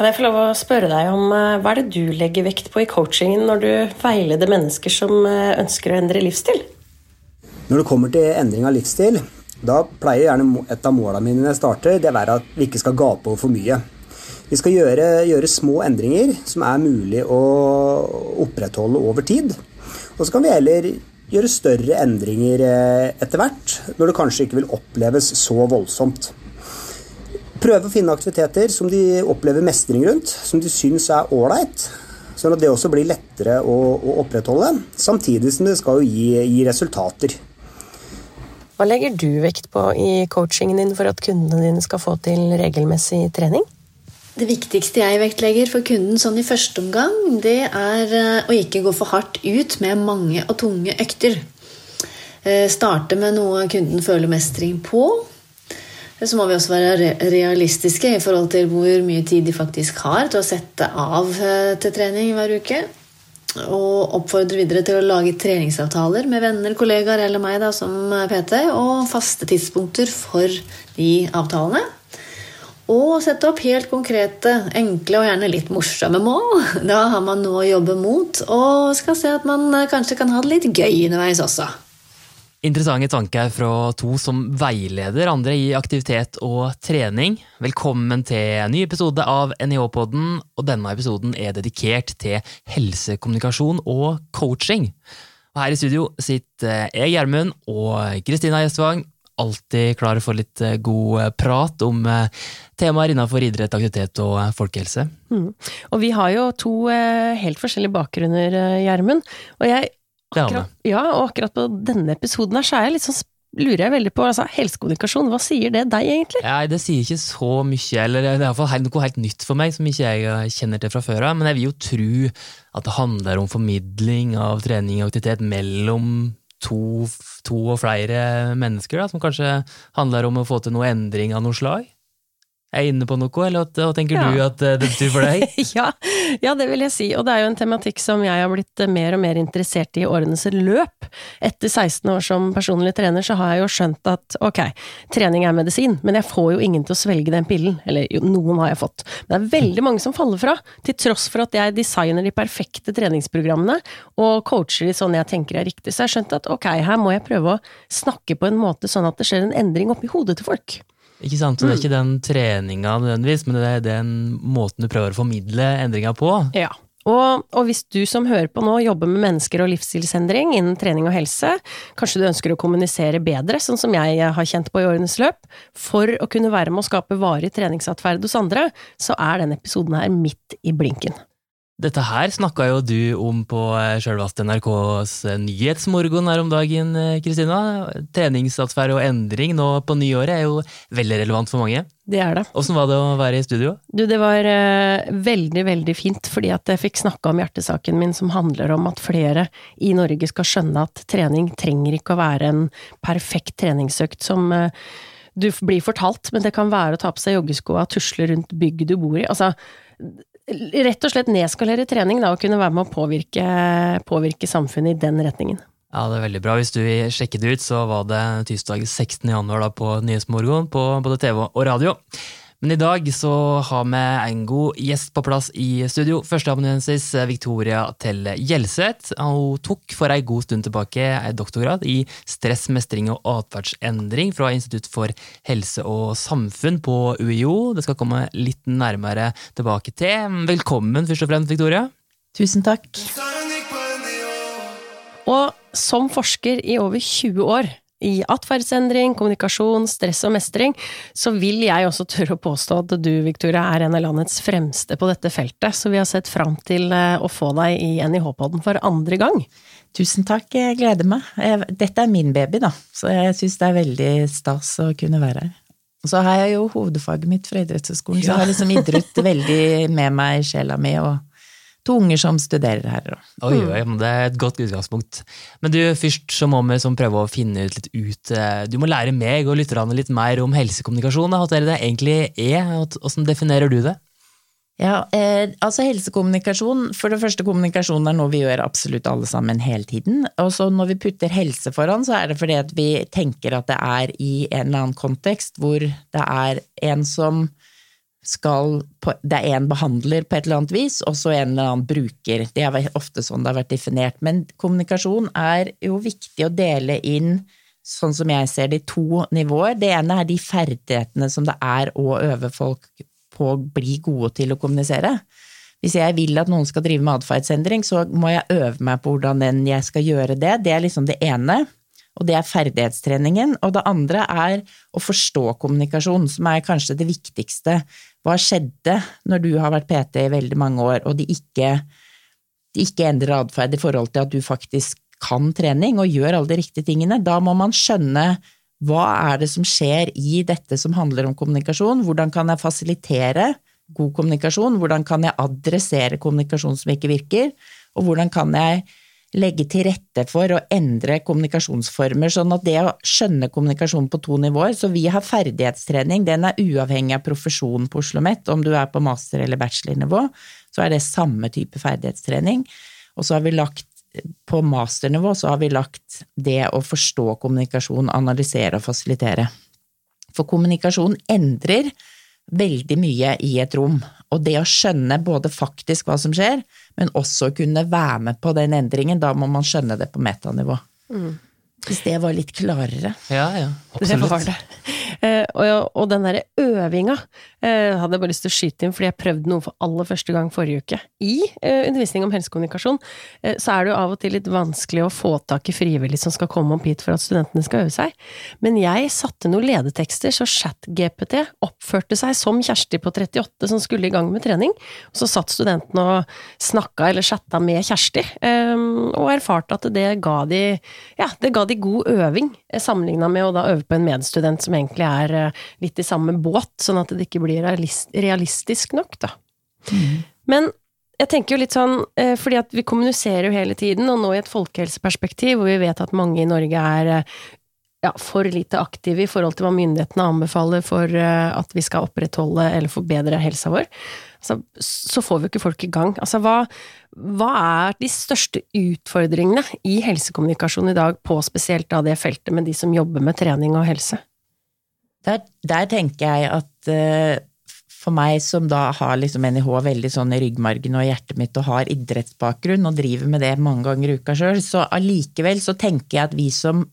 Kan jeg få lov å spørre deg om eh, hva er det du legger vekt på i coachingen når du veileder mennesker som eh, ønsker å endre livsstil? Når det kommer til endring av livsstil, da pleier gjerne et av målene mine når jeg starter, det være at vi ikke skal gape over for mye. Vi skal gjøre, gjøre små endringer som er mulig å opprettholde over tid. Og så kan vi heller gjøre større endringer eh, etter hvert, når det kanskje ikke vil oppleves så voldsomt. Prøve å finne aktiviteter som de opplever mestring rundt, som de syns er ålreit. Sånn at det også blir lettere å, å, opprettholde, samtidig som det skal gi, gi resultater. Hva legger du vekt på i coachingen din for at kundene dine skal få til regelmessig trening? Det viktigste jeg vektlegger for kunden sånn i første omgang, det er eh, å ikke gå for hardt ut med mange og tunge økter. Eh, starte med noe kunden føler mestring på, så må vi også være realistiske i forhold til hvor mye tid de faktisk har til å sette av eh, til trening hver uke. Og oppfordre videre til å lage treningsavtaler med venner, kollegaer eller meg da, som PT, og faste tidspunkter for de avtalene. Og sette opp helt konkrete, enkle og gjerne litt morsomme mål. Da har man noe å jobbe mot, og skal se at man kanskje kan ha det litt gøy underveis også. Interessante tanker fra to som veileder andre i aktivitet og trening. Velkommen til en ny episode av NIH-podden, og denne episoden er dedikert til helsekommunikasjon og coaching. Og her i studio sitter jeg, Gjermund, og Kristina Gjestvang, alltid klare for litt eh, god prat om eh, temaer innenfor idrett, aktivitet og folkehelse. Mm. Og vi har jo to eh, helt forskjellige bakgrunner, Gjermund. Og jeg Akkurat, ja, og akkurat på denne episoden her så er jeg litt sånn lurer jeg veldig på altså, helsekommunikasjon, hva sier det deg egentlig? Nei, det sier ikke så mye, eller det er iallfall noe helt nytt for meg som ikke jeg eh, kjenner til fra før av. Men jeg vil jo tro at det handler om formidling av trening og aktivitet mellom to, to og flere mennesker, da, som kanskje handler om å få til noe endring av noe slag er inne på noe, eller hva tenker ja. du at eh, det betyr for deg? ja, ja, det vil jeg si, og det er jo en tematikk som jeg har blitt eh, mer og mer interessert i i årenes løp. Etter 16 år som personlig trener så har jeg jo skjønt at ok, trening er medisin, men jeg får jo ingen til å svelge den pillen. Eller jo, noen har jeg fått. Men det er veldig mange som faller fra, til tross for at jeg designer de perfekte treningsprogrammene og coacher de sånn jeg tenker er riktig. Så jeg har skjønt at ok, her må jeg prøve å snakke på en måte sånn at det skjer en endring oppi hodet til folk. Ikke sant? Så det er mm. ikke den treninga nødvendigvis, men det er den måten du prøver å formidle endringa på. Ja. Og, og, hvis du som hører på nå jobber med mennesker og livsstilsendring innen trening og helse, kanskje du ønsker å kommunisere bedre, sånn som jeg har kjent på i årenes løp, for å kunne være med å skape varig treningsatferd hos andre, så er denne episoden her midt i blinken. Dette her snakka jo du om på eh, sjølveste NRKs nyhetsmorgon Nyhetsmorgen her om dagen, eh, Kristina. Treningsatferd og endring nå på nyåret er jo veldig relevant for mange. Det er det. Åssen var det å være i studio? Du, det var uh, veldig, veldig fint, fordi at jeg fikk snakka om hjertesaken min som handler om at flere i Norge skal skjønne at trening trenger ikke å være en perfekt treningsøkt som uh, du blir fortalt, men det kan være å ta på seg joggeskoa, tusle rundt bygget du bor i. Altså, rett og slett nedskalere trening da, og kunne være med å påvirke, påvirke samfunnet i den retningen. Ja, det er veldig bra. Hvis du vil sjekke det ut, så var det tirsdag 16. januar på Nyhetsmorgen på både TV og radio. Men i dag så har vi en god gjest på plass i studio. Førsteamanuensis Victoria Telle Gjelseth. Hun tok for en god stund tilbake en doktorgrad i stress, mestring og atferdsendring fra Institutt for helse og samfunn på UiO. Det skal komme litt nærmere tilbake til. Velkommen først og fremst, Victoria. Tusen takk. Og som forsker i over 20 år i atferdsendring, kommunikasjon, stress og mestring, så vil jeg også tørre å påstå at du, Victoria, er en av landets fremste på dette feltet, så vi har sett fram til eh, å få deg i NIH-podden for andre gang. Tusen takk, jeg gleder meg. Dette er min baby, da, så jeg syns det er veldig stas å kunne være her. Og så har jeg jo hovedfaget mitt fra idrettshøyskolen, ja. så jeg har liksom idrett veldig med meg i sjela mi. og to unger som studerer her. Oi, oi, det er et godt utgangspunkt. Men du, først så må vi prøve å finne ut litt ut eh, Du må lære meg og lytterne litt mer om helsekommunikasjon. Hva det egentlig er, hvordan definerer du det? Ja, eh, altså Helsekommunikasjon For det første, kommunikasjon er noe vi gjør absolutt alle sammen hele tiden. Og så når vi putter helse foran, så er det fordi at vi tenker at det er i en eller annen kontekst hvor det er en som skal på, Det er en behandler på et eller annet vis, og så en eller annen bruker. Det er ofte sånn det har vært definert. Men kommunikasjon er jo viktig å dele inn, sånn som jeg ser det, i to nivåer. Det ene er de ferdighetene som det er å øve folk på å bli gode til å kommunisere. Hvis jeg vil at noen skal drive med atferdsendring, så må jeg øve meg på hvordan jeg skal gjøre det. Det er liksom det ene og det er ferdighetstreningen. Og det andre er å forstå kommunikasjon, som er kanskje det viktigste. Hva skjedde når du har vært PT i veldig mange år, og de ikke, de ikke endrer atferd i forhold til at du faktisk kan trening og gjør alle de riktige tingene? Da må man skjønne hva er det som skjer i dette som handler om kommunikasjon, hvordan kan jeg fasilitere god kommunikasjon, hvordan kan jeg adressere kommunikasjon som ikke virker, og hvordan kan jeg legge til rette for å endre kommunikasjonsformer, sånn at det å skjønne kommunikasjon på to nivåer Så vi har ferdighetstrening, den er uavhengig av profesjonen på Oslo OsloMet. Om du er på master- eller bachelornivå, så er det samme type ferdighetstrening. Og så har vi lagt på masternivå så har vi lagt det å forstå kommunikasjon, analysere og fasilitere. For kommunikasjon endrer veldig mye i et rom. Og det å skjønne både faktisk hva som skjer, men også kunne være med på den endringen, da må man skjønne det på metanivå. Mm. Hvis det var litt klarere. Ja, ja. Absolutt. Det var det. Eh, og, og, den derre øvinga eh, hadde jeg bare lyst til å skyte inn, fordi jeg prøvde noe for aller første gang forrige uke. I eh, undervisning om helsekommunikasjon så er det jo av og til litt vanskelig å få tak i frivillige som skal komme opp hit for at studentene skal øve seg. Men jeg satte noen ledetekster, så ChatGPT oppførte seg som Kjersti på 38 som skulle i gang med trening. Og så satt studentene og snakka eller chatta med Kjersti, og erfarte at det ga de, ja, det ga de god øving, sammenligna med å da øve på en medstudent som egentlig er eh, litt i samme båt, sånn at det ikke blir realistisk nok, da. Mm. Men jeg tenker jo litt sånn, eh, fordi at vi kommuniserer jo hele tiden, og nå i et folkehelseperspektiv, hvor vi vet at mange i Norge er eh, ja, for lite aktive i forhold til hva myndighetene anbefaler for at vi skal opprettholde eller forbedre helsa vår, så, så får vi jo ikke folk i gang. Altså, hva, hva, er de største utfordringene i helsekommunikasjon i dag, på spesielt da det feltet med de som jobber med trening og helse? Der, der tenker jeg at uh, for meg som da har liksom NIH veldig sånn i ryggmargen og hjertet mitt og har idrettsbakgrunn og driver med det mange ganger i uka sjøl, så allikevel så tenker jeg at vi som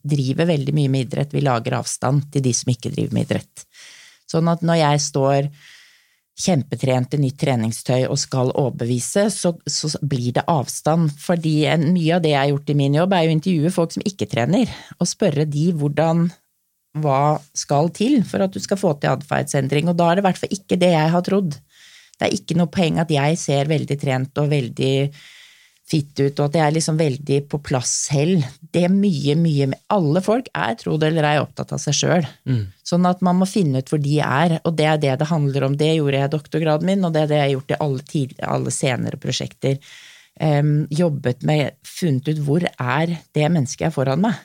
driver veldig mye med idrett, vi lager avstand til de som ikke driver med idrett. Sånn at når jeg står kjempetrent i nytt treningstøy og skal overbevise, så, så, blir det avstand. Fordi mye av det jeg har gjort i min jobb, er å intervjue folk som ikke trener, og spørre de hvordan hva skal til for at du skal få til atferdsendring, og da er det i hvert fall ikke det jeg har trodd. Det er ikke noe poeng at jeg ser veldig trent og veldig fitt ut, og at jeg er liksom veldig på plass selv. Det er mye, mye med Alle folk er, tro det eller ei, opptatt av seg sjøl. Mm. Sånn at man må finne ut hvor de er, og det er det det handler om. Det gjorde jeg i doktorgraden min, og det er det jeg har gjort i alle, tid, alle senere prosjekter. Um, jobbet med, funnet ut hvor er det mennesket jeg er foran meg.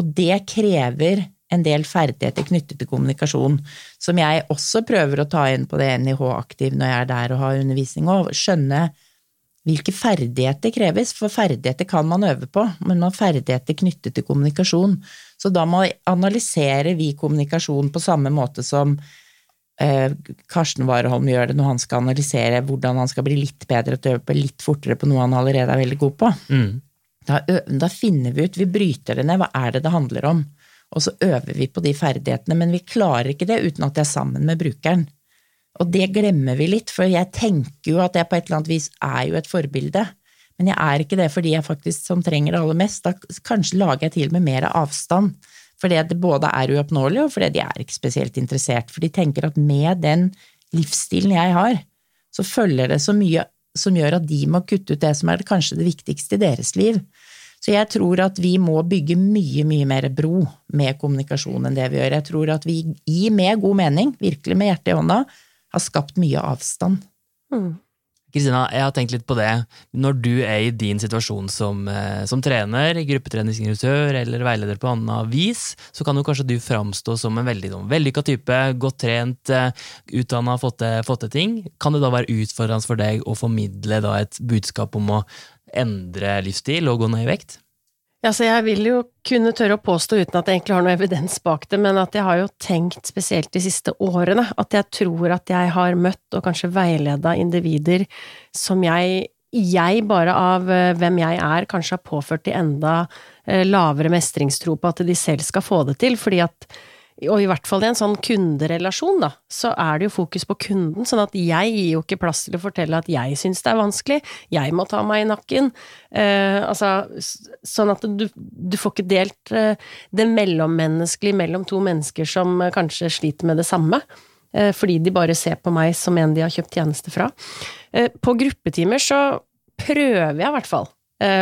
Og det krever en del ferdigheter knyttet til kommunikasjon, som jeg også prøver å ta inn på det NIH Aktiv når jeg er der og har undervisning, og skjønne hvilke ferdigheter kreves, for ferdigheter kan man øve på, men man har ferdigheter knyttet til kommunikasjon. Så da må analysere vi kommunikasjon på samme måte som eh, Karsten Warholm gjør det når han skal analysere hvordan han skal bli litt bedre til å øve på litt fortere på noe han allerede er veldig god på. Mm. Da, da, finner vi ut, vi bryter det ned, hva er det det handler om? Og så øver vi på de ferdighetene, men vi klarer ikke det uten at jeg er sammen med brukeren. Og det glemmer vi litt, for jeg tenker jo at jeg på et eller annet vis er jo et forbilde. Men jeg er ikke det fordi jeg faktisk som trenger det aller mest. Da kanskje lager jeg til og med mer avstand. Fordi det både er uoppnåelig, og fordi de er ikke spesielt interessert. For de tenker at med den livsstilen jeg har, så følger det så mye som gjør at de må kutte ut det som er kanskje det viktigste i deres liv. Så jeg tror at vi må bygge mye, mye mer bro med kommunikasjon enn det vi gjør. Jeg tror at vi i med god mening, virkelig med hjertet i hånda, har skapt mye avstand. Mm. Kristina, jeg har tenkt litt på det. Når du er i din situasjon som, eh, som trener, gruppetreningsinstruktør eller veileder på annet vis, så kan jo kanskje du framstå som en veldig sånn vellykka type, godt trent, eh, utdanna, fått, fått til ting. Kan det da være utfordrende for deg å formidle et budskap om å endre livsstil og gå ned i vekt? Ja, så jeg vil jo kunne tørre å påstå, uten at jeg egentlig har noe evidens bak det, men at jeg har jo tenkt spesielt de siste årene, at jeg tror at jeg har møtt og kanskje veileda individer som jeg, jeg bare av eh, hvem jeg er, kanskje har påført de enda eh, lavere mestringstro på at de selv skal få det til, fordi at og i hvert fall i en sånn kunderelasjon, da, så er det jo fokus på kunden, sånn at jeg gir jo ikke plass til å fortelle at jeg syns det er vanskelig, jeg må ta meg i nakken. Eh, altså, sånn at du, du får ikke delt eh, det mellommenneskelige mellom to mennesker som eh, kanskje sliter med det samme. Eh, fordi de bare ser på meg som en de har kjøpt tjeneste fra. Eh, på gruppetimer så prøver jeg i hvert fall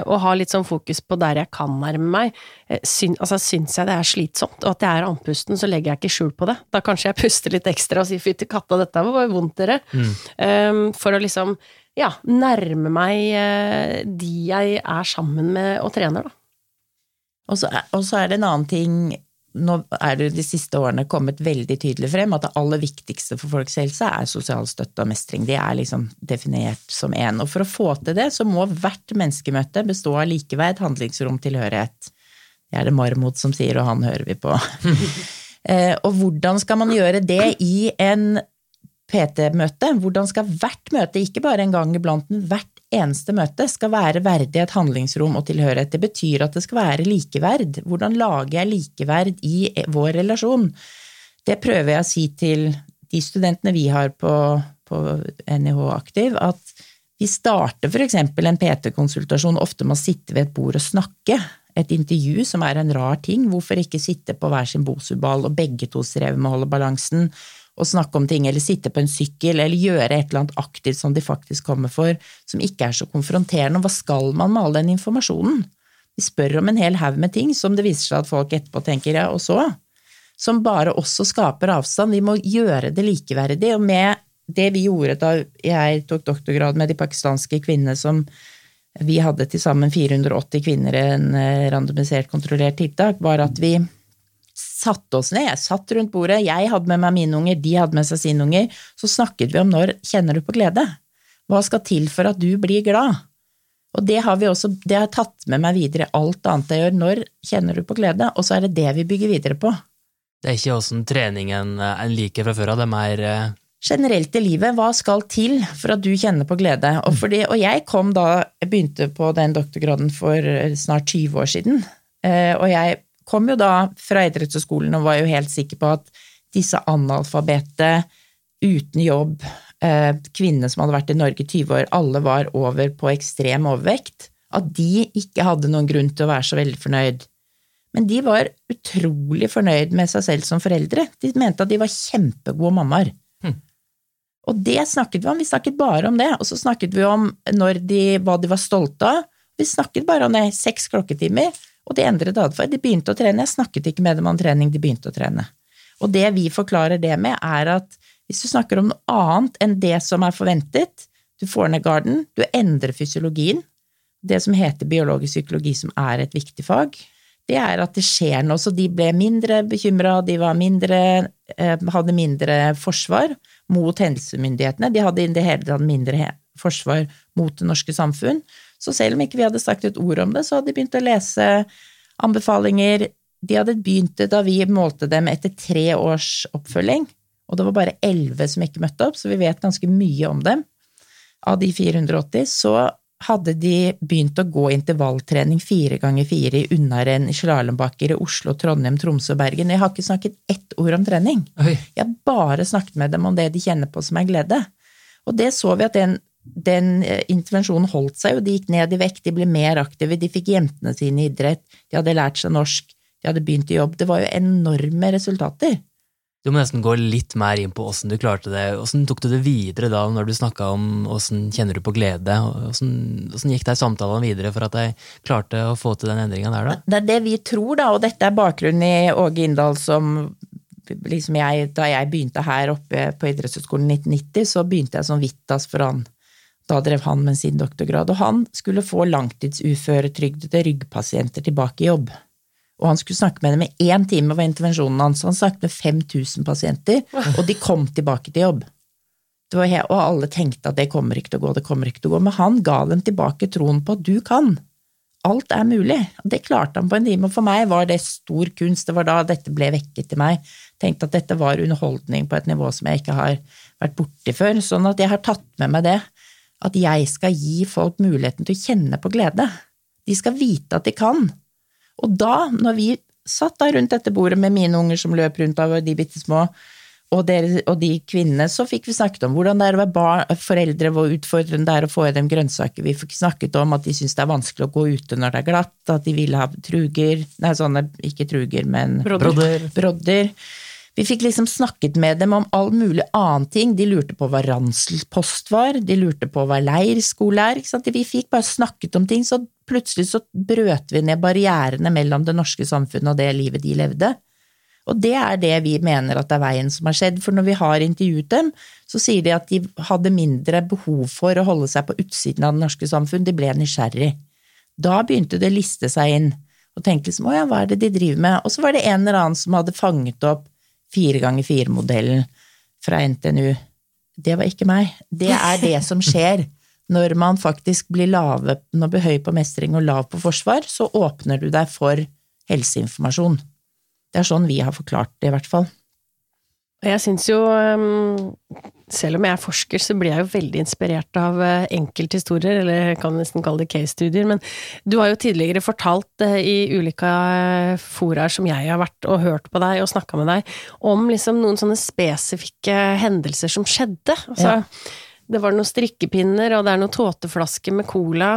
og ha litt sånn fokus på der jeg kan nærme meg. Eh, syn, altså, syns jeg det er slitsomt, og at jeg er andpusten, så legger jeg ikke skjul på det. Da kanskje jeg puster litt ekstra og sier fytti katta, dette var vondt, dere. Mm. Um, for å liksom, ja, nærme meg uh, de jeg er sammen med og trener, da. Og så, og så er det en annen ting nå er det de siste årene kommet veldig tydelig frem at det aller viktigste for folks helse er sosial støtte og mestring. Det er liksom definert som én. Og for å få til det, så må hvert menneskemøte bestå av likeverd, handlingsrom, tilhørighet. Det er det Marmot som sier, og han hører vi på. Eh, og hvordan skal man gjøre det i en PT-møte? Hvordan skal hvert møte, ikke bare en gang iblant, men hvert eneste møte skal være verdighet, handlingsrom og tilhørighet. Det betyr at det skal være likeverd. Hvordan lager jeg likeverd i vår relasjon? Det prøver jeg å si til de studentene vi har på, på NIH Aktiv, at vi starter f.eks. en PT-konsultasjon ofte med å sitte ved et bord og snakke. Et intervju som er en rar ting. Hvorfor ikke sitte på hver sin bosuball og begge to strever med å holde balansen? Å snakke om ting, eller sitte på en sykkel, eller gjøre et eller annet aktivt som de faktisk kommer for, som ikke er så konfronterende. Hva skal man med all den informasjonen? Vi spør om en hel haug med ting som det viser seg at folk etterpå tenker ja, og så? Som bare også skaper avstand. Vi må gjøre det likeverdig. Og med det vi gjorde da jeg tok doktorgrad med de pakistanske kvinnene som vi hadde til sammen 480 kvinner i en eh, randomisert, kontrollert tiltak, var at vi satte oss ned, jeg satt rundt bordet, jeg hadde med meg mine unger, de hadde med seg sine unger, så snakket vi om når kjenner du på glede? Hva skal til for at du blir glad? Og det har vi også, det har jeg tatt med meg videre alt annet jeg gjør, når kjenner du på glede? Og så er det det vi bygger videre på. Det er ikke åssen treningen en liker fra før av, det er eh, Generelt i livet, hva skal til for at du kjenner på glede? Og, fordi, og jeg kom da, jeg begynte på den doktorgraden for snart 20 år siden, eh, og jeg kom jo da fra idrettshøyskolen og var jo helt sikker på at disse analfabete, uten jobb, eh, kvinnene som hadde vært i Norge i 20 år, alle var over på ekstrem overvekt, at de ikke hadde noen grunn til å være så veldig fornøyd. Men de var utrolig fornøyd med seg selv som foreldre. De mente at de var kjempegode mammaer. Hm. Og det snakket vi om, vi snakket bare om det. Og så snakket vi om de, hva de var stolte av. Vi snakket bare om det, seks klokketimer. Og de endret atferd. De begynte å trene. Jeg snakket ikke med dem om trening, de begynte å trene. Og det vi forklarer det med, er at hvis du snakker om noe annet enn det som er forventet, du får ned garden, du endrer fysiologien, det som heter biologisk psykologi, som er et viktig fag, det er at det skjer noe. Så de ble mindre bekymra, de mindre, eh, hadde mindre forsvar mot helsemyndighetene. De hadde i det hele tatt mindre forsvar mot det norske samfunn. Så selv om ikke vi hadde sagt et ord om det, så hadde de begynt å lese anbefalinger. De hadde begynt det da vi målte dem etter tre års oppfølging, og det var bare elleve som ikke møtte opp, så vi vet ganske mye om dem. Av de 480 så hadde de begynt å gå intervalltrening fire ganger fire i unnarenn i slalåmbakker i Oslo, Trondheim, Tromsø og Bergen. Jeg har ikke snakket ett ord om trening. Oi. Jeg har bare snakket med dem om det de kjenner på som er glede. Og det så vi at den den eh, intervensjonen holdt seg jo, de gikk ned i vekt, de ble mer aktive, de fikk jentene sine i idrett, de hadde lært seg norsk, de hadde begynt i jobb. Det var jo enorme resultater. Du må nesten gå litt mer inn på åssen du klarte det. Åssen tok du det videre da, når du snakka om åssen kjenner du på glede? Åssen gikk de samtalene videre for at de klarte å få til den endringa der, da? Det er det vi tror, da, og dette er bakgrunnen i Åge Inndal som liksom jeg, Da jeg begynte her oppe på idrettshøyskolen i 1990, så begynte jeg som Vittas for han da drev han med sin doktorgrad, og han skulle få langtidsuføretrygdede ryggpasienter tilbake i jobb. Og han skulle snakke med dem i én time var intervensjonen hans. Han snakket med 5000 pasienter, og de kom tilbake til jobb. Og alle tenkte at det kommer ikke til å gå, det kommer ikke til å gå. Men han ga dem tilbake troen på at du kan. alt er mulig. Og det klarte han på en time, og for meg var det stor kunst. Det var da dette ble vekket til meg. Tenkte at dette var underholdning på et nivå som jeg ikke har vært borti før. Sånn at jeg har tatt med meg det. At jeg skal gi folk muligheten til å kjenne på glede. De skal vite at de kan. Og da, når vi satt da rundt dette bordet med mine unger som løp rundt av de bitte små, og, dere, og, de kvinnene, så fikk vi snakket om hvordan det er å være barn, foreldre, hvor utfordrende det er å få i dem grønnsaker. Vi fikk snakket om at de syns det er vanskelig å gå ute når det er glatt, at de vil ha truger Nei, sånne, ikke truger, men Brodder. brodder. Vi fikk liksom snakket med dem om all mulig annen ting. De lurte på hva ranselspost var, de lurte på hva leirskole er. Vi fikk bare snakket om ting, så plutselig så brøt vi ned barrierene mellom det norske samfunnet og det livet de levde. Og det er det vi mener at det er veien som har skjedd, for når vi har intervjuet dem, så sier de at de hadde mindre behov for å holde seg på utsiden av det norske samfunn, de ble nysgjerrig. Da begynte det å liste seg inn, og tenkte liksom å ja, hva er det de driver med? Og så var det en eller annen som hadde fanget opp fire ganger fire-modellen fra NTNU. Det var ikke meg. Det er det som skjer. Når man faktisk blir lave, når blir høy på mestring og lav på forsvar, så åpner du deg for helseinformasjon. Det er sånn vi har forklart det, i hvert fall. Jeg syns jo, um, selv om jeg er forsker, så blir jeg jo veldig inspirert av uh, enkelthistorier, eller jeg kan nesten kalle det case-studier, men du har jo tidligere fortalt uh, i ulike uh, foraer som jeg har vært og hørt på deg og snakka med deg, om liksom noen sånne spesifikke hendelser som skjedde. Altså, ja. det var noen strikkepinner, og det er noen tåteflasker med cola.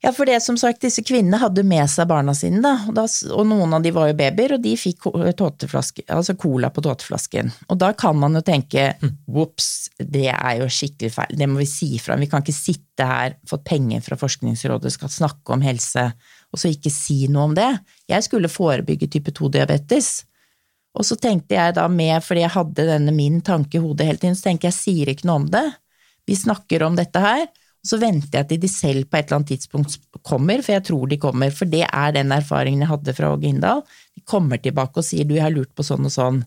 Ja, for det som sagt, disse kvinnene hadde med seg barna sine, da, og, da, og noen av de var jo babyer, og de fikk altså cola på tåteflasken. Og da kan man jo tenke ops, det er jo skikkelig feil, det må vi si ifra Vi kan ikke sitte her, fått penger fra Forskningsrådet, skal snakke om helse, og så ikke si noe om det. Jeg skulle forebygge type 2-diabetes. Og så tenkte jeg da med, fordi jeg hadde denne min tanke i hodet hele tiden, så tenker jeg sier ikke noe om det. Vi snakker om dette her, så venter jeg til de selv på et eller annet tidspunkt kommer, for jeg tror de kommer, for det er den erfaringen jeg hadde fra Åge Inndal. De kommer tilbake og sier du, jeg har lurt på sånn og sånn,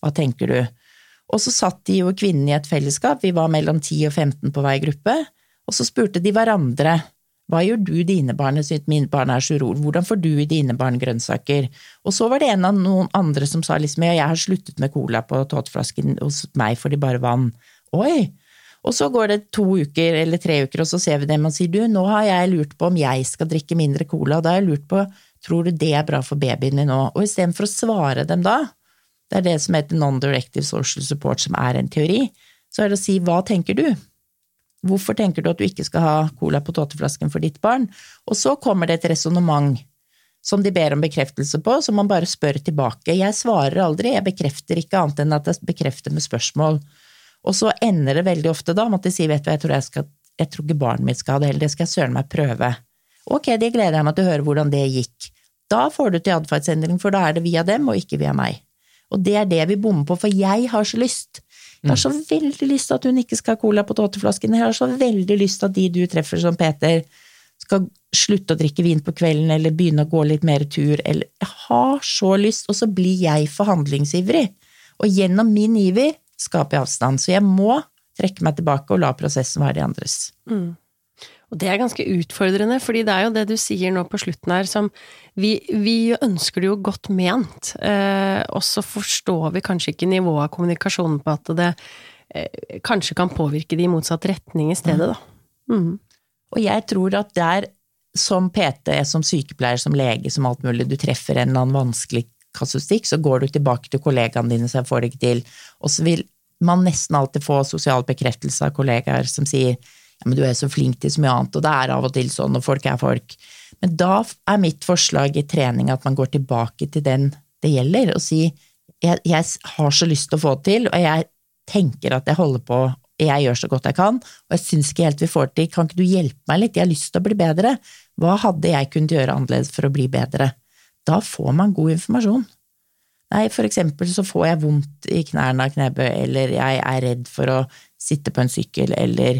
hva tenker du? Og så satt de jo kvinnene i et fellesskap, vi var mellom 10 og 15 på hver gruppe, og så spurte de hverandre hva gjør du dine barn, jeg synes mine barn er så urolige, hvordan får du i dine barn grønnsaker? Og så var det en av noen andre som sa liksom ja, jeg har sluttet med cola på tåteflasken, hos meg får de bare vann. Oi, og så går det to uker eller tre uker, og så ser vi dem og sier du, nå har jeg lurt på om jeg skal drikke mindre cola, da har jeg lurt på tror du det er bra for babyen din nå? Og istedenfor å svare dem da, det er det som heter non-directive social support, som er en teori, så er det å si hva tenker du? Hvorfor tenker du at du ikke skal ha cola på tåteflasken for ditt barn? Og så kommer det et resonnement som de ber om bekreftelse på, som man bare spør tilbake. Jeg svarer aldri, jeg bekrefter ikke annet enn at jeg bekrefter med spørsmål. Og så ender det veldig ofte da med at de sier vet du jeg tror, jeg, skal, jeg tror ikke barnet mitt skal ha det heller, det skal jeg søren meg prøve. Ok, det gleder jeg meg til å høre hvordan det gikk. Da får du til atferdsendring, for da er det via dem og ikke via meg. Og det er det vi bommer på, for jeg har så lyst. Jeg har så veldig lyst til at hun ikke skal ha cola på tåteflasken, jeg har så veldig lyst til at de du treffer som Peter, skal slutte å drikke vin på kvelden eller begynne å gå litt mer tur, eller Jeg har så lyst, og så blir jeg forhandlingsivrig. Og gjennom min iver skaper avstand. Så jeg må trekke meg tilbake og la prosessen være de andres. Mm. Og det er ganske utfordrende, fordi det er jo det du sier nå på slutten her som Vi, vi ønsker det jo godt ment, eh, og så forstår vi kanskje ikke nivået av kommunikasjonen på at det eh, kanskje kan påvirke det i motsatt retning i stedet, da. Mm. Og jeg tror at der, som PT, som sykepleier, som lege, som alt mulig, du treffer en eller annen vanskelig kasustikk, så går du tilbake til kollegaene dine, så jeg får det ikke til. Og så vil man nesten alltid få sosial bekreftelse av kollegaer som sier ja, men du er så flink til så mye annet, og det er av og til sånn, og folk er folk. Men da er mitt forslag i trening at man går tilbake til den det gjelder, og sier jeg, jeg har så lyst til å få det til, og jeg tenker at jeg holder på, jeg gjør så godt jeg kan, og jeg syns ikke helt vi får det til, kan ikke du hjelpe meg litt, jeg har lyst til å bli bedre, hva hadde jeg kunnet gjøre annerledes for å bli bedre? Da får man god informasjon. Nei, for eksempel så får jeg vondt i knærne av knebøy, eller jeg er redd for å sitte på en sykkel, eller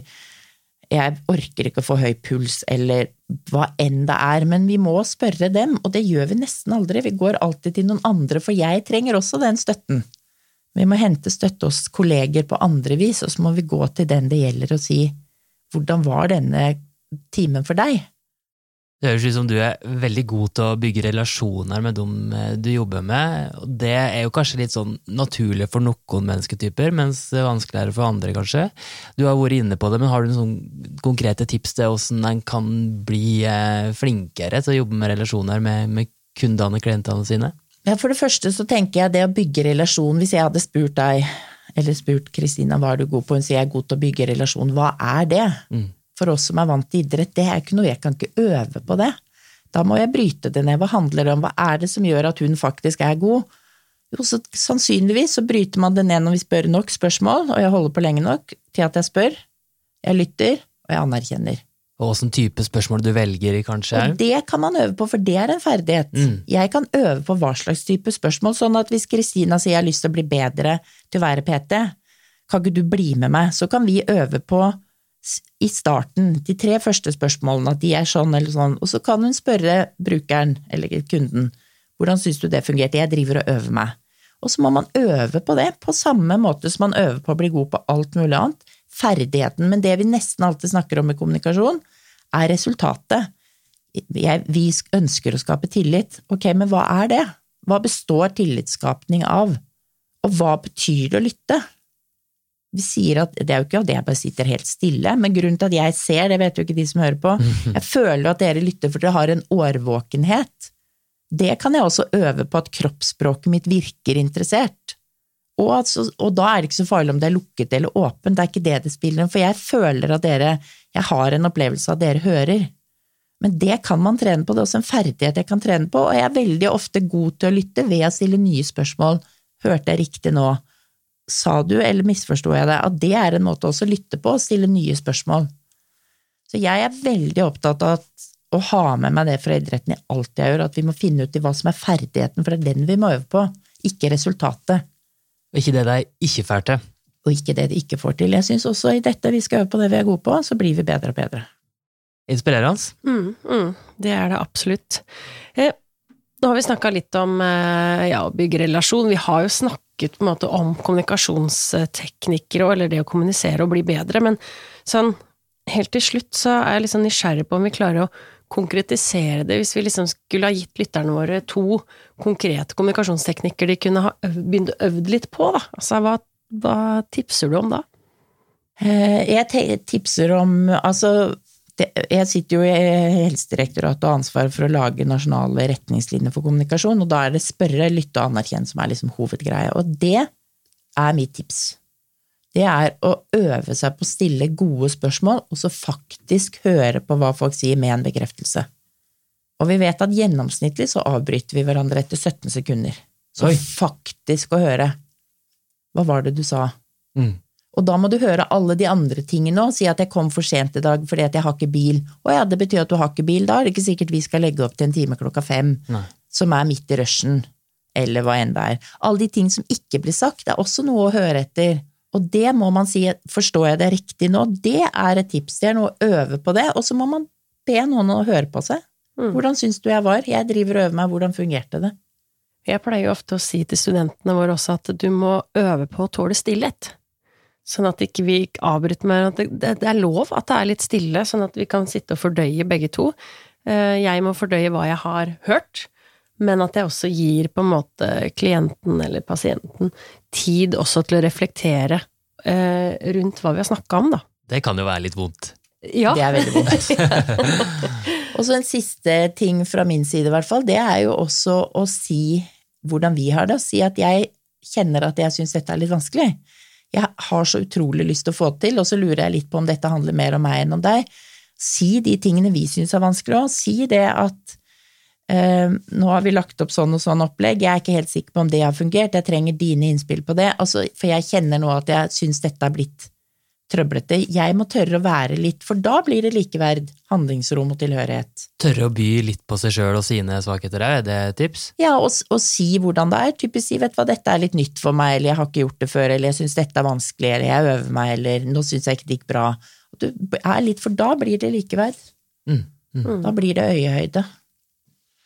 jeg orker ikke å få høy puls, eller hva enn det er, men vi må spørre dem, og det gjør vi nesten aldri, vi går alltid til noen andre, for jeg trenger også den støtten. Vi må hente støtte hos kolleger på andre vis, og så må vi gå til den det gjelder og si hvordan var denne timen for deg? Det høres ut som du er veldig god til å bygge relasjoner med dem eh, du jobber med. Det er jo kanskje litt sånn naturlig for noen mennesketyper, mens det er vanskeligere for andre, kanskje. Du har vært inne på det, men har du noen sånn konkrete tips til hvordan en kan bli eh, flinkere til å jobbe med relasjoner med, med kundene og klientene sine? Ja, For det første så tenker jeg det å bygge relasjon, hvis jeg hadde spurt deg, eller spurt Kristina hva er du god på, hun sier jeg er god til å bygge relasjon, hva er det? Mm for oss som er vant til idrett, det er ikke noe jeg kan ikke øve på det. Da må jeg bryte det ned. Hva handler det om? Hva er det som gjør at hun faktisk er god? Jo, så sannsynligvis så bryter man det ned når vi spør nok spørsmål, og jeg holder på lenge nok til at jeg spør, jeg lytter, og jeg anerkjenner. Og åssen type spørsmål du velger i, kanskje? Og det kan man øve på, for det er en ferdighet. Mm. Jeg kan øve på hva slags type spørsmål, sånn at hvis Kristina sier jeg har lyst til å bli bedre til å være PT, kan ikke du bli med meg? Så kan vi øve på i starten, de tre første spørsmålene, at de er sånn eller sånn, og så kan hun spørre brukeren eller kunden hvordan syns du det fungerte, jeg driver og øver meg. Og så må man øve på det, på samme måte som man øver på å bli god på alt mulig annet. Ferdigheten, men det vi nesten alltid snakker om i kommunikasjon, er resultatet. Jeg, vi ønsker å skape tillit. Ok, men hva er det? Hva består tillitsskapning av? Og hva betyr det å lytte? Vi sier at Det er jo ikke at jeg bare sitter helt stille, men grunnen til at jeg ser, det vet jo ikke de som hører på, jeg føler at dere lytter for dere har en årvåkenhet. Det kan jeg også øve på at kroppsspråket mitt virker interessert. Og, altså, og, da er det ikke så farlig om det er lukket eller åpent, det er ikke det det spiller for jeg føler at dere Jeg har en opplevelse av at dere hører. Men det kan man trene på, det er også en ferdighet jeg kan trene på, og jeg er veldig ofte god til å lytte ved å stille nye spørsmål. Hørte jeg riktig nå? Sa du, eller misforsto jeg det, at det er en måte også å lytte på og stille nye spørsmål. Så jeg er veldig opptatt av å ha med meg det fra idretten i alt jeg gjør, at vi må finne ut i hva som er ferdigheten, for det er den vi må øve på, ikke resultatet. Og ikke det de ikke får til. Og ikke det de ikke får til. Jeg syns også i dette vi skal øve på det vi er gode på, så blir vi bedre og bedre. Inspirerende. Mm, mm, det er det absolutt. Eh, nå har vi snakka litt om eh, ja, å bygge relasjon. Vi har jo snakket snakket på en måte om kommunikasjonsteknikker og eller det å kommunisere og bli bedre, men sånn helt til slutt så er jeg sånn nysgjerrig på om vi klarer å konkretisere det, hvis vi liksom skulle ha gitt lytterne våre to konkrete kommunikasjonsteknikker de kunne ha begynt å øve litt på, da. Altså, hva, hva tipser du om da? Eh, jeg tipser om Altså, jeg sitter jo i Helsedirektoratet og har ansvaret for å lage nasjonale retningslinjer for kommunikasjon, og da er det spørre, lytte og anerkjenne som er liksom hovedgreia. Og det er mitt tips. Det er å øve seg på å stille gode spørsmål, og så faktisk høre på hva folk sier med en bekreftelse. Og vi vet at gjennomsnittlig så avbryter vi hverandre etter 17 sekunder. Så Oi. faktisk å høre. Hva var det du sa? Mm. Og da må du høre alle de andre tingene òg, si at jeg kom for sent i dag fordi at jeg har ikke bil. Å ja, det betyr at du har ikke bil, da er det ikke sikkert vi skal legge opp til en time klokka fem, Nei. som er midt i rushen, eller hva enn det er. Alle de ting som ikke blir sagt, er også noe å høre etter. Og det må man si, forstår jeg det riktig nå, det er et tips, det er noe å øve på det, og så må man be noen å høre på seg. Mm. Hvordan syns du jeg var? Jeg driver og øver meg, hvordan fungerte det? Jeg pleier ofte å si til studentene våre også at du må øve på å tåle stillhet. Sånn at ikke vi ikke avbryter. At det, det, er lov at det er litt stille, sånn at vi kan sitte og fordøye begge to. Eh, jeg må fordøye hva jeg har hørt, men at jeg også gir på en måte klienten eller pasienten tid også til å reflektere eh, rundt hva vi har snakka om, da. Det kan jo være litt vondt. Ja. Det er veldig vondt. og så en siste ting fra min side, i hvert fall, det er jo også å si hvordan vi har det. Å Si at jeg kjenner at jeg syns dette er litt vanskelig jeg har så utrolig lyst til å få til, og så lurer jeg litt på om dette handler mer om meg enn om deg. Si de tingene vi syns er vanskelig òg. Si det at eh, nå har vi lagt opp sånn og sånn opplegg, jeg er ikke helt sikker på om det har fungert, jeg trenger dine innspill på det, altså, for jeg kjenner nå at jeg syns dette har blitt trøblete. Jeg må tørre å være litt, for da blir det likeverd, handlingsrom og tilhørighet. Tørre å by litt på seg sjøl og sine svakheter, er det et tips? Ja, og, og, si hvordan det er. Typisk si vet du hva, dette er litt nytt for meg, eller jeg har ikke gjort det før, eller jeg syns dette er vanskelig, eller jeg øver meg, eller nå syns jeg ikke det gikk bra. Du er litt, for da blir det likeverd. Mm, mm. Da blir det øyehøyde.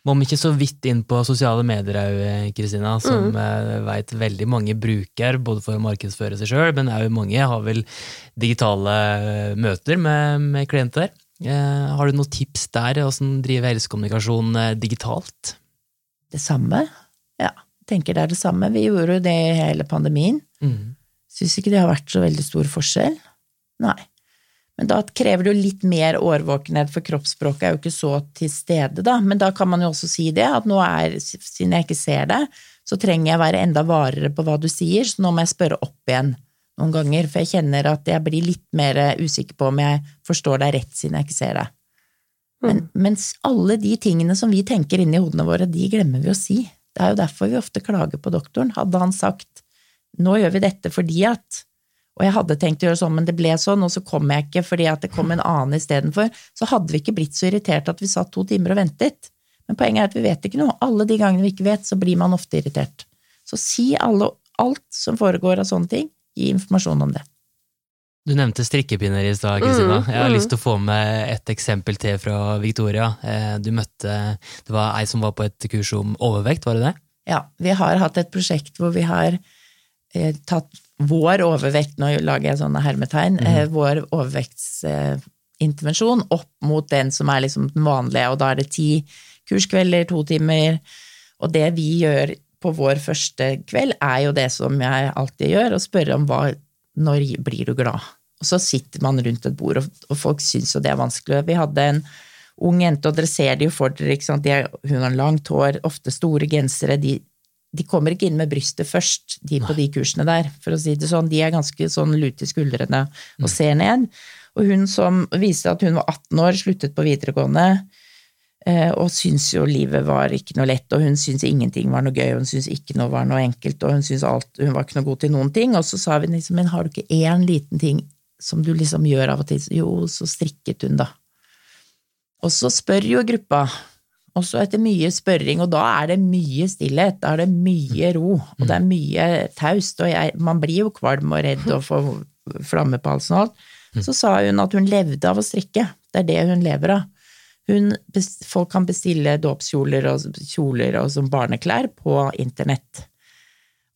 Må vi ikke så vidt inn på sosiale medier òg, Kristina, som mm. Eh, veit veldig mange bruker, både for å markedsføre seg sjøl, men òg mange har vel digitale møter med, med klienter. Eh, har du noen tips der, åssen drive helsekommunikasjon eh, digitalt? Det samme? Ja, tenker det er det samme. Vi gjorde jo det i hele pandemien. Mm. Syns ikke det har vært så veldig stor forskjell. Nei. Men da krever det jo litt mer årvåkenhet, for kroppsspråket er jo ikke så til stede, da. Men da kan man jo også si det, at nå er, siden jeg ikke ser det, så trenger jeg være enda varere på hva du sier, så nå må jeg spørre opp igjen noen ganger, for jeg kjenner at jeg blir litt mer usikker på om jeg forstår deg rett siden jeg ikke ser det. Men, mens alle de tingene som vi tenker inni hodene våre, de glemmer vi å si. Det er jo derfor vi ofte klager på doktoren. Hadde han sagt nå gjør vi dette fordi at og jeg hadde tenkt å gjøre sånn, men det ble sånn, og så kom jeg ikke fordi at det kom en annen istedenfor, så hadde vi ikke blitt så irritert at vi satt to timer og ventet. Men poenget er at vi vet ikke noe. Alle de gangene vi ikke vet, så blir man ofte irritert. Så si alle, alt som foregår av sånne ting, gi informasjon om det. Du nevnte strikkepinner i stad, Kristina. Jeg har lyst til å få med et eksempel til fra Victoria. Eh, Du møtte Det var ei som var på et kurs om overvekt, var det det? Ja, vi har hatt et prosjekt hvor vi har eh, tatt vår overvekt, nå lager jeg sånne hermetegn, eh, vår overvektsintervensjon opp mot den som er liksom den vanlige, og da er det ti kurskvelder, to timer, og det vi gjør på vår første kveld, er jo det som jeg alltid gjør, å spørre om hva, når blir du glad? Og så sitter man rundt et bord, og, og folk syns jo det er vanskelig. Vi hadde en ung jente, og dere ser det jo for dere, er, hun har langt hår, ofte store gensere, de, de kommer ikke inn med brystet først, de på de kursene der, for å si det sånn. De er ganske sånn lute i skuldrene og ser ned. Og hun som viste at hun var 18 år, sluttet på videregående, eh, og syntes jo livet var ikke noe lett, og hun syntes ingenting var noe gøy, og hun syntes ikke noe var noe enkelt, og hun syntes alt, hun var ikke noe god til noen ting. Og så sa vi liksom, men har du ikke én liten ting som du liksom gjør av og til? Jo, så strikket hun, da. Og så spør jo gruppa, og så etter mye spørring, og da er det mye stillhet, da er det mye ro, og det er mye taust, og jeg, man blir jo kvalm og redd og får flamme på halsen og alt. Så sa hun at hun levde av å strikke, det er det hun lever av. Hun, folk kan bestille dåpskjoler og kjoler og som barneklær på internett.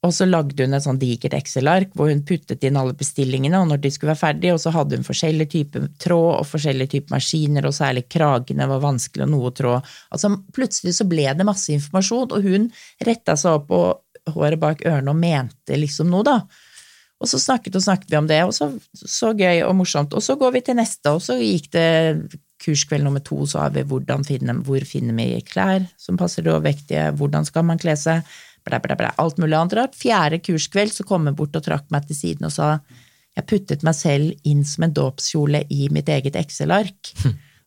Og så lagde hun et sånn digert Excel-ark hvor hun puttet inn alle bestillingene, og når de skulle være ferdige, og så hadde hun forskjellige typer tråd og forskjellige typer maskiner, og særlig kragene var vanskelig og noe tråd. Altså plutselig så ble det masse informasjon, og hun retta seg opp og håret bak ørene og mente liksom noe, da. Og så snakket og snakket vi om det, og så, så gøy og morsomt. Og så går vi til neste, og så gikk det kurskveld nummer to, så har vi hvordan finne, hvor finner vi klær som passer det overvektige, hvordan skal man kle seg, bla, bla, bla, alt mulig annet rart. Fjerde kurskveld så kom jeg bort og trakk meg til siden og sa jeg puttet meg selv inn som en dåpskjole i mitt eget Excel-ark.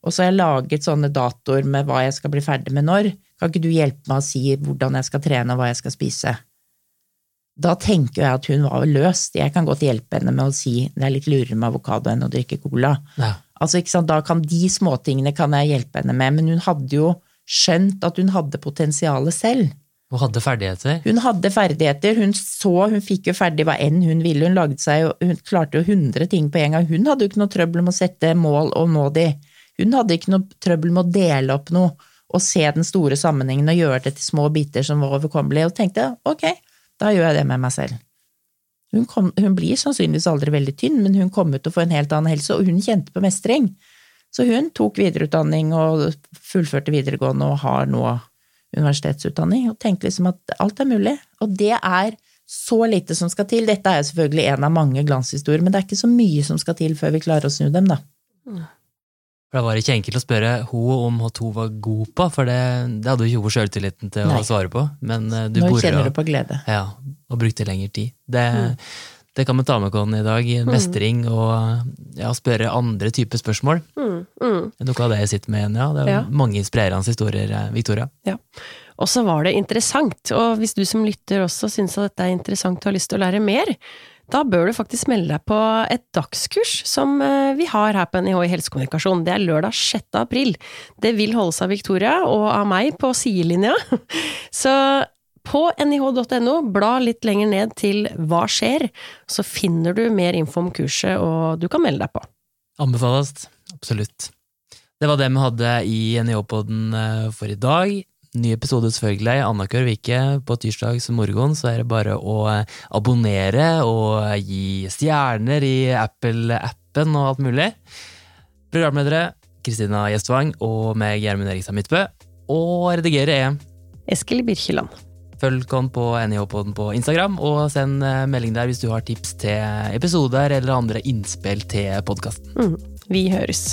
Og så har jeg laget sånne datoer med hva jeg skal bli ferdig med når. Kan ikke du hjelpe meg å si hvordan jeg skal trene og hva jeg skal spise? Da tenker jeg at hun var løst. Jeg kan godt hjelpe henne med å si det er litt lurere med avokado enn å drikke cola. Ja. Altså, ikke sant, Da kan de småtingene kan jeg hjelpe henne med, men hun hadde jo skjønt at hun hadde potensialet selv. Og hadde ferdigheter. Hun hadde ferdigheter, hun så, hun fikk jo ferdig hva enn hun ville, hun lagde seg hun klarte jo hundre ting på en gang. Hun hadde jo ikke noe trøbbel med å sette mål og nå de. Hun hadde ikke noe trøbbel med å dele opp noe og se den store sammenhengen og gjøre det til små biter som var overkommelige, og tenkte ok, da gjør jeg det med meg selv. Hun, kom, hun blir sannsynligvis aldri veldig tynn, men hun kom ut og få en helt annen helse, og hun kjente på mestring. Så hun tok videreutdanning og fullførte videregående og har nå universitetsutdanning, og tenkte liksom at alt er mulig. Og det er så lite som skal til. Dette er jo selvfølgelig en av mange glanshistorier, men det er ikke så mye som skal til før vi klarer å snu dem, da. For Da var det ikke enkelt å spørre henne om hva hun var god på, for det, det hadde jo ikke hun sjøltilliten til Nei. å svare på. Men eh, du Nå bora kjenner du på glede. ja, og brukte lengre tid. Det, det kan vi ta med oss i dag. Mestring og ja, spørre andre typer spørsmål. Mm, mm. Noe av det jeg sitter med igjen, ja. Det er Ja. mange inspirerende historier, eh, Victoria. Ja. Og så var det interessant, og hvis du som lytter også syns at dette er interessant og har lyst til å lære mer, da bør du faktisk melde deg på et dagskurs som eh, vi har her på NIH i helsekommunikasjon. Det er lørdag 6. april. Det vil holdes av Victoria og av meg på sidelinja. Så på nih.no, bla litt lenger ned til Hva skjer, så finner du mer info om kurset, og du kan melde deg på. Anbefales. Absolutt. Det var det vi hadde i NIH-podden eh, for i dag. Ny episode selvfølgelig annenhver uke. På tirsdags morgen så er det bare å eh, abonnere og gi stjerner i Apple-appen og alt mulig. Programledere Kristina Gjestvang og meg, Gjermund Erikstad Midtbø. Og redigere er Eskil Birkeland. Følg oss på NIH-poden på Instagram, og send eh, melding der hvis du har tips til episoder eller andre innspill til podkasten. Mm. Vi høres.